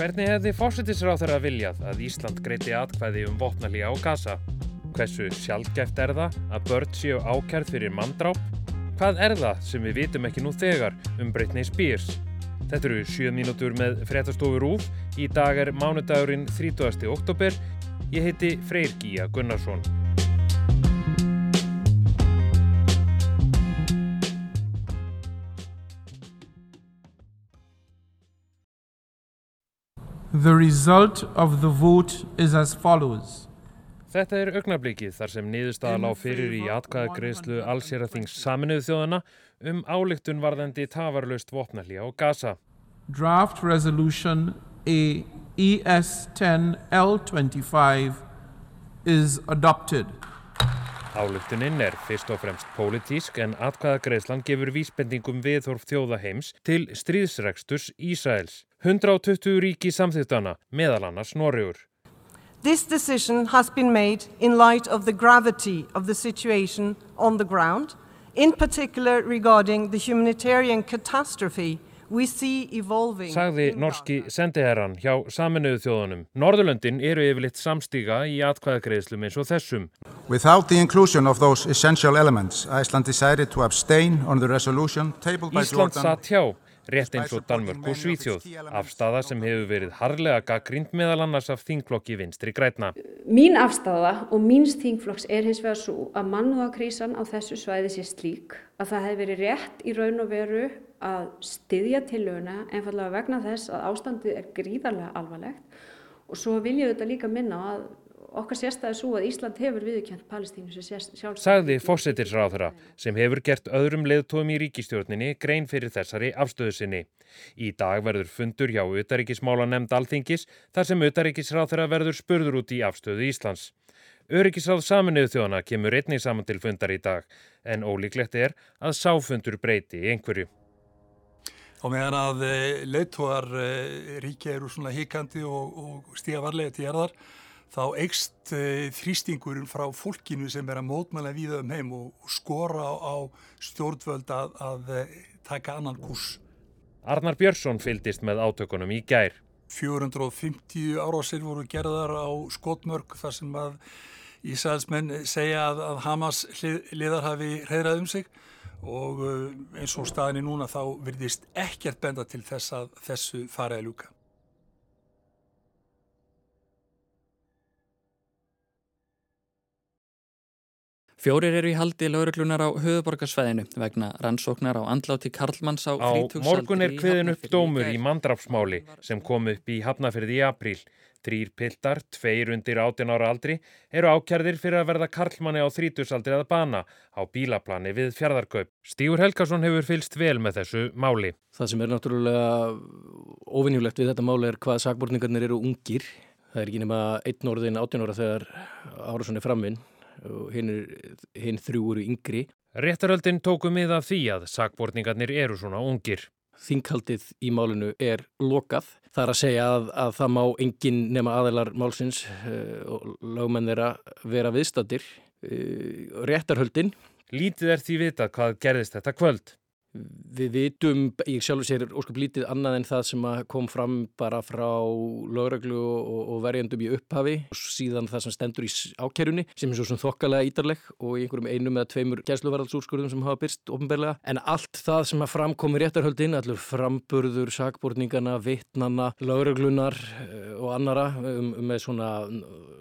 Hvernig hefði fórsetisráð þeirra viljað að Ísland greiti atkvæði um vopnalí á Gaza? Hversu sjálfgæft er það að börn séu ákjærð fyrir manndráp? Hvað er það sem við vitum ekki nú þegar um Britney Spears? Þetta eru 7 mínútur með fréttastofur úf. Í dag er mánudagurinn 30. oktober. Ég heiti Freyr Gíja Gunnarsson. The result of the vote is as follows. Þetta er augnablikið þar sem niðurstaða lág fyrir í atkvæðagreðslu allsýraþings saminuðu þjóðana um álygtun varðandi tafarlaust vopnalí á Gaza. Draft Resolution A ES 10 L25 is adopted. Álygtunin er fyrst og fremst pólitísk en atkvæðagreðslan gefur vísbendingum viðhorf þjóðaheims til stríðsregsturs Ísraels. 120 ríki samþýttana, meðal annars Norrjur. This decision has been made in light of the gravity of the situation on the ground, in particular regarding the humanitarian catastrophe we see evolving. Sagði norski sendiherran hjá saminuðu þjóðunum. Norðurlöndin eru yfirleitt samstíga í atkvæðagreðslum eins og þessum. Without the inclusion of those essential elements, Iceland decided to abstain on the resolution tabled by Ísland Jordan. satt hjá, rétt eins og Danmörk og Svíþjóð, afstafa sem hefur verið harlega gaggrínd meðal annars af þingflokki vinstri grætna. Mín afstafa og míns þingflokks er hins vegar svo að mannúðakrísan á þessu svæði sé slík að það hefði verið rétt í raun og veru að styðja tillöguna einfallega vegna þess að ástandið er gríðarlega alvarlegt og svo vil ég þetta líka minna að okkar sérstæði svo að Ísland hefur viðurkjönd Palestínu sem sjálfstæði. Sagði fósettisráðara sem hefur gert öðrum leiðtóum í ríkistjórninni grein fyrir þessari afstöðu sinni. Í dag verður fundur hjá utaríkismála nefnd alþingis þar sem utaríkisráðara verður spurður út í afstöðu Íslands. Öryggisráð saminuðu þjóðana kemur einnig saman til fundar í dag en ólíklegt er að sáfundur breyti einhverju. Og meðan að leittóar ríkja eru svona híkandi og, og stíga varlega til jarðar, þá eikst þrýstingurinn frá fólkinu sem er að mótmæla við um heim og, skora á, stjórnvöld að, að taka annan kurs. Arnar Björnsson fylgdist með átökunum í gær. 450 árásir voru gerðar á skotmörk þar sem að Ísæðismenn segja að, að Hamas liðar hafi hreirað um sig og eins og staðinni núna þá virðist ekkert benda til þess að þessu fariði ljúka. Fjórir eru í haldi lauruglunar á höfuborgarsvæðinu vegna rannsóknar á andláti Karlmanns á Á þrítugsaldri morgun er kviðin upp dómur í mandrapsmáli sem kom upp í Hafnafyrði í apríl. Þrýr piltar, tveir undir 18 ára aldri, eru ákjærðir fyrir að verða Karlmanni á þrítugsaldri að bana á bílaplani við fjardarkaup. Stígur Helgason hefur fylst vel með þessu máli. Það sem er náttúrulega óvinnjulegt við þetta máli er hvað sakborningarnir eru ungir. Það er ekki nema einn orðin 18 ára þegar Árásson er framvinn og hinn, er, hinn þrjú eru yngri. Réttaröldin tóku mið af því að sakborningarnir eru svona ungir. Þinghaldið í málinu er lokað. Það er að segja að, að það má engin nema aðeilar málsins uh, og lögmenn þeirra vera viðstatir. Uh, réttarhöldin. Lítið er því vitað hvað gerðist þetta kvöld. Við vitum, ég sjálfur sér óskup lítið annað en það sem kom fram bara frá lögreglu og, og verjandum í upphafi og síðan það sem stendur í ákerunni sem er svo þokkalega ídarleg og í einhverjum einum eða tveimur gæsluvaraldsúrskurðum sem hafa byrst ofnbærlega. En allt það sem að framkomi réttarhöldin, allur framburður, sakborningana, vittnana, lögreglunar og annara um, um með svona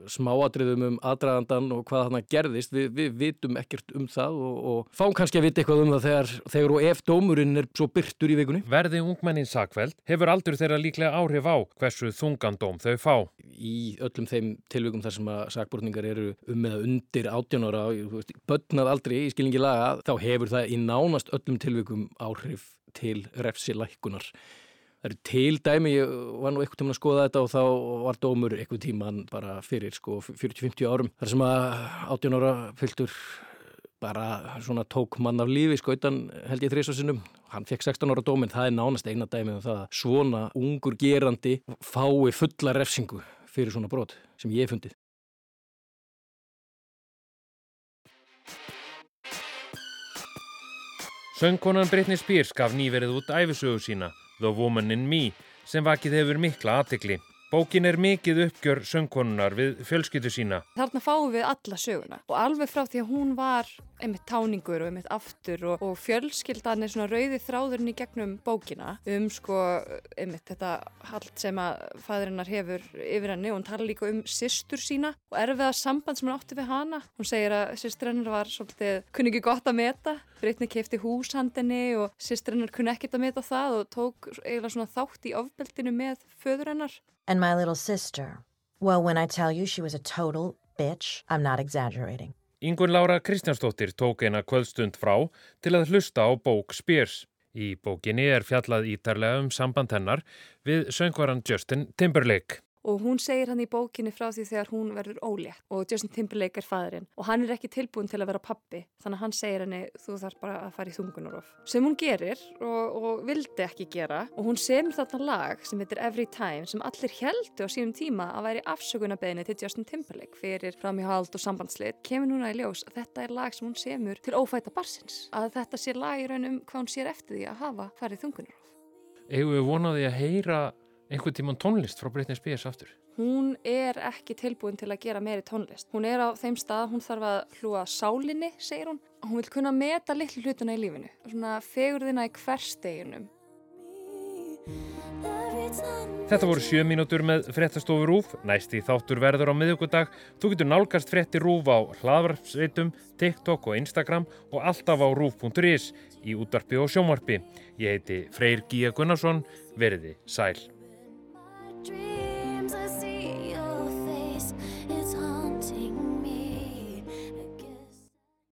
smáatriðum um aðdragandan og hvað þarna gerðist, við, við vitum ekkert um það og, og fáum kannski að vita eitthvað um það þegar, þegar og ef dómurinn er svo byrtur í vikunni. Verði ungmennin sakveld hefur aldur þeirra líklega áhrif á hversu þungandóm þau fá. Í öllum þeim tilvikum þar sem að sakbortningar eru um eða undir 18 ára, bönnað aldrei í skilningi laga, þá hefur það í nánast öllum tilvikum áhrif til refsilækkunar. Það eru til dæmi, ég var nú eitthvað tíma að skoða þetta og þá var dómur eitthvað tíman bara fyrir sko 40-50 árum. þar sem að 18 ára fylgtur bara svona tók mann af lífi skautan held ég þrísvarsinnum. Hann fekk 16 ára dóminn, það er nánast eina dæmið um það að svona ungur gerandi fái fulla refsingu fyrir svona brot sem ég fundið. Söngkonan Britney Spears gaf nýverið út æfisögu sína, The Woman in Me, sem vakið hefur mikla aðtikli. Bókin er mikið uppgjör söngkonunar við fjölskyttu sína. Þarna fáum við alla söguna og alveg frá því að hún var einmitt táningur og einmitt aftur og, og fjölskyldan er svona rauði þráðurinn í gegnum bókina um sko einmitt þetta allt sem að fæðurinnar hefur yfir henni og hún tala líka um sýstur sína og erfiða samband sem hann átti við hana. Hún segir að sýstur hennar var svolítið kunni ekki gott að meta. Brittany kefti húshandinni og sýstur hennar kunni ekkert að meta það og tók eiginlega svona þátt í ofbeldinu með föður hennar. And my little sister. Well, when I tell you she was a total bitch, I'm not exaggerating. Ingun Laura Kristjánsdóttir tók eina kvöldstund frá til að hlusta á bók Spears. Í bókinni er fjallað ítarlega um samband hennar við söngvaran Justin Timberlake og hún segir hann í bókinni frá því þegar hún verður ólétt. Og Justin Timberlake er fæðurinn og hann er ekki tilbúin til að vera pappi þannig að hann segir henni þú þarf bara að fara í þungunarof sem hún gerir og, og vildi ekki gera. Og hún semur þarna lag sem heitir Every Time sem allir heldu á sínum tíma að væri afsökunarbeginni til Justin Timberlake fyrir framíhald og sambandslit kemur núna í ljós að þetta er lag sem hún semur til ófæta barsins að þetta sé lag í raunum hvað hún sér eftir því að hafa farið þungunarof Egu við vonaði að heyra einhvern tíman tónlist frá Britney Spears aftur? Hún er ekki tilbúin til að gera meiri tónlist. Hún er á þeim stað, hún þarf að hlúa sálinni, segir hún. Hún vil kunna meta litlu hlutuna í lífinu. Svona fegurðina í hversteginum. Þetta voru sjö mínútur með fréttastofu Rúf, næst í þáttur verður á miðugudag. Þú getur nálgast frétti Rúf á hlaðvarpsveitum, TikTok og Instagram og alltaf á rúf.is í útvarpi og sjómarpi. Ég heiti Freyr Gíja Gunnarsson, veriði sæl.